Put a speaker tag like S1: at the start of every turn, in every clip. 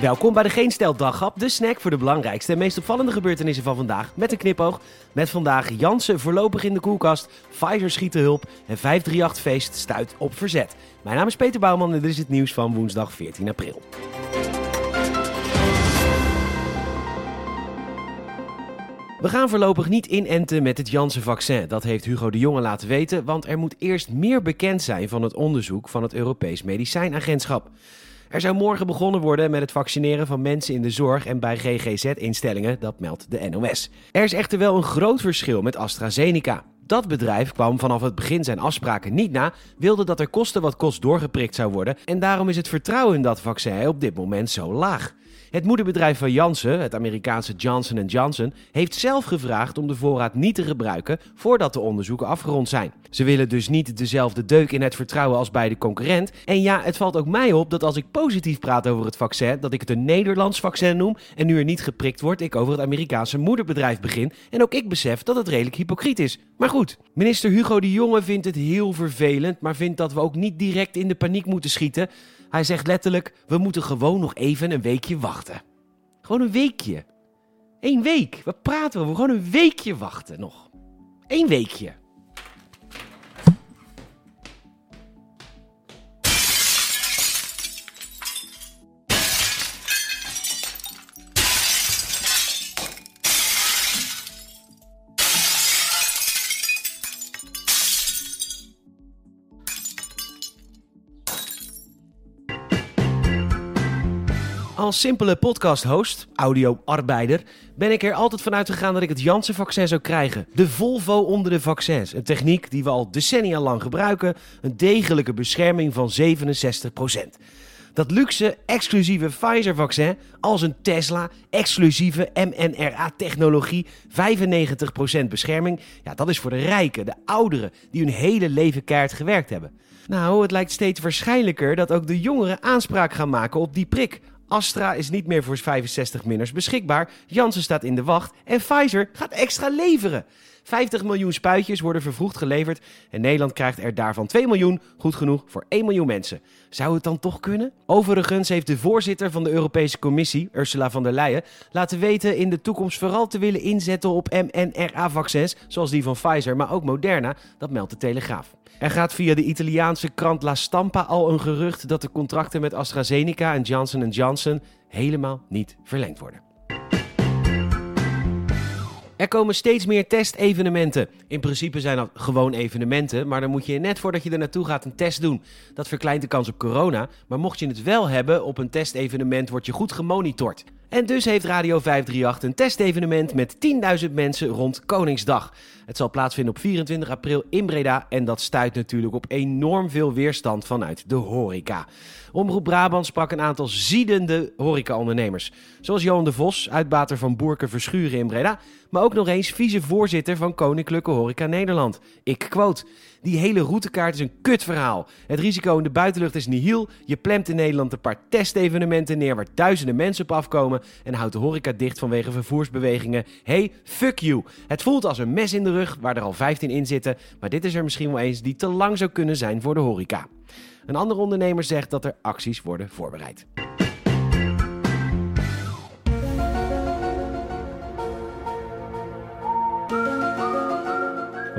S1: Welkom bij de Geen Stel Daghap, de snack voor de belangrijkste en meest opvallende gebeurtenissen van vandaag. Met een knipoog. Met vandaag Jansen voorlopig in de koelkast, Pfizer schiet de hulp en 538-feest stuit op verzet. Mijn naam is Peter Bouwman en dit is het nieuws van woensdag 14 april. We gaan voorlopig niet inenten met het Janssen-vaccin. Dat heeft Hugo de Jonge laten weten, want er moet eerst meer bekend zijn van het onderzoek van het Europees Medicijnagentschap. Er zou morgen begonnen worden met het vaccineren van mensen in de zorg en bij GGZ-instellingen, dat meldt de NOS. Er is echter wel een groot verschil met AstraZeneca. Dat bedrijf kwam vanaf het begin zijn afspraken niet na, wilde dat er kosten wat kost doorgeprikt zou worden en daarom is het vertrouwen in dat vaccin op dit moment zo laag. Het moederbedrijf van Janssen, het Amerikaanse Johnson Johnson, heeft zelf gevraagd om de voorraad niet te gebruiken voordat de onderzoeken afgerond zijn. Ze willen dus niet dezelfde deuk in het vertrouwen als bij de concurrent. En ja, het valt ook mij op dat als ik positief praat over het vaccin, dat ik het een Nederlands vaccin noem en nu er niet geprikt wordt, ik over het Amerikaanse moederbedrijf begin. En ook ik besef dat het redelijk hypocriet is. Maar goed, minister Hugo de Jonge vindt het heel vervelend, maar vindt dat we ook niet direct in de paniek moeten schieten. Hij zegt letterlijk: we moeten gewoon nog even een weekje wachten. Gewoon een weekje. Eén week. Wat praten we over? Gewoon een weekje wachten nog. Eén weekje. Als simpele podcast-host, audio-arbeider, ben ik er altijd vanuit gegaan dat ik het Janssen-vaccin zou krijgen. De Volvo onder de vaccins. Een techniek die we al decennia lang gebruiken. Een degelijke bescherming van 67%. Dat luxe, exclusieve Pfizer-vaccin als een Tesla, exclusieve mNRA-technologie, 95% bescherming. Ja, dat is voor de rijken, de ouderen, die hun hele leven keihard gewerkt hebben. Nou, het lijkt steeds waarschijnlijker dat ook de jongeren aanspraak gaan maken op die prik. Astra is niet meer voor 65-minners beschikbaar. Janssen staat in de wacht. En Pfizer gaat extra leveren. 50 miljoen spuitjes worden vervroegd geleverd. En Nederland krijgt er daarvan 2 miljoen, goed genoeg voor 1 miljoen mensen. Zou het dan toch kunnen? Overigens heeft de voorzitter van de Europese Commissie, Ursula von der Leyen, laten weten in de toekomst vooral te willen inzetten op mNRA-vaccins, zoals die van Pfizer, maar ook Moderna. Dat meldt de Telegraaf. Er gaat via de Italiaanse krant La Stampa al een gerucht dat de contracten met AstraZeneca en Johnson Johnson helemaal niet verlengd worden. Er komen steeds meer testevenementen. In principe zijn dat gewoon evenementen, maar dan moet je net voordat je er naartoe gaat een test doen. Dat verkleint de kans op corona, maar mocht je het wel hebben op een testevenement, word je goed gemonitord. En dus heeft Radio 538 een testevenement met 10.000 mensen rond Koningsdag. Het zal plaatsvinden op 24 april in Breda en dat stuit natuurlijk op enorm veel weerstand vanuit de horeca. Omroep Brabant sprak een aantal ziedende horecaondernemers. Zoals Johan de Vos, uitbater van Boerke Verschuren in Breda, maar ook nog eens vicevoorzitter van Koninklijke Horeca Nederland. Ik quote, die hele routekaart is een kutverhaal. Het risico in de buitenlucht is nihil. Je plemt in Nederland een paar testevenementen neer waar duizenden mensen op afkomen en houdt de horeca dicht vanwege vervoersbewegingen. Hey, fuck you. Het voelt als een mes in de rug waar er al 15 in zitten, maar dit is er misschien wel eens die te lang zou kunnen zijn voor de horeca. Een andere ondernemer zegt dat er acties worden voorbereid.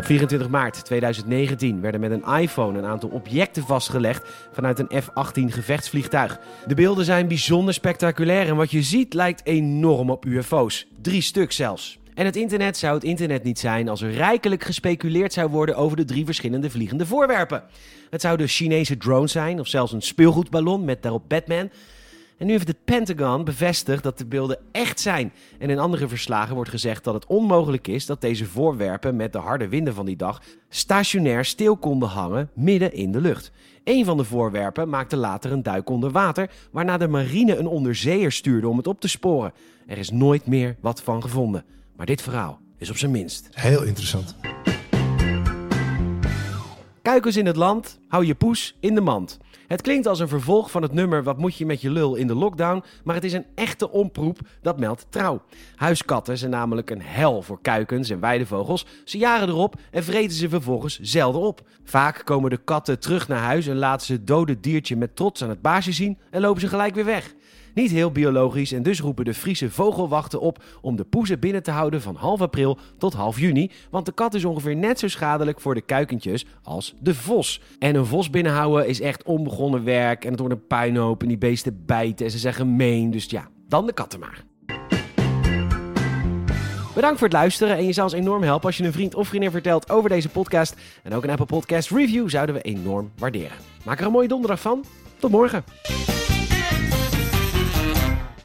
S1: Op 24 maart 2019 werden met een iPhone een aantal objecten vastgelegd vanuit een F-18 gevechtsvliegtuig. De beelden zijn bijzonder spectaculair en wat je ziet lijkt enorm op UFO's. Drie stuk zelfs. En het internet zou het internet niet zijn als er rijkelijk gespeculeerd zou worden over de drie verschillende vliegende voorwerpen. Het zouden Chinese drones zijn of zelfs een speelgoedballon met daarop Batman. En nu heeft het Pentagon bevestigd dat de beelden echt zijn. En in andere verslagen wordt gezegd dat het onmogelijk is dat deze voorwerpen met de harde winden van die dag stationair stil konden hangen midden in de lucht. Een van de voorwerpen maakte later een duik onder water, waarna de marine een onderzeeër stuurde om het op te sporen. Er is nooit meer wat van gevonden. Maar dit verhaal is op zijn minst.
S2: Heel interessant.
S1: Kuikens in het land, hou je poes in de mand. Het klinkt als een vervolg van het nummer Wat moet je met je lul in de lockdown, maar het is een echte omproep, dat meldt trouw. Huiskatten zijn namelijk een hel voor kuikens en weidevogels. Ze jagen erop en vreten ze vervolgens zelden op. Vaak komen de katten terug naar huis en laten ze het dode diertje met trots aan het baasje zien en lopen ze gelijk weer weg. Niet heel biologisch en dus roepen de Friese vogelwachten op om de poezen binnen te houden van half april tot half juni. Want de kat is ongeveer net zo schadelijk voor de kuikentjes als de vos. En een vos binnenhouden is echt onbegonnen werk en het wordt een puinhoop en die beesten bijten en ze zijn gemeen. Dus ja, dan de katten maar. Bedankt voor het luisteren en je zou ons enorm helpen als je een vriend of vriendin vertelt over deze podcast. En ook een Apple Podcast review zouden we enorm waarderen. Maak er een mooie donderdag van. Tot morgen.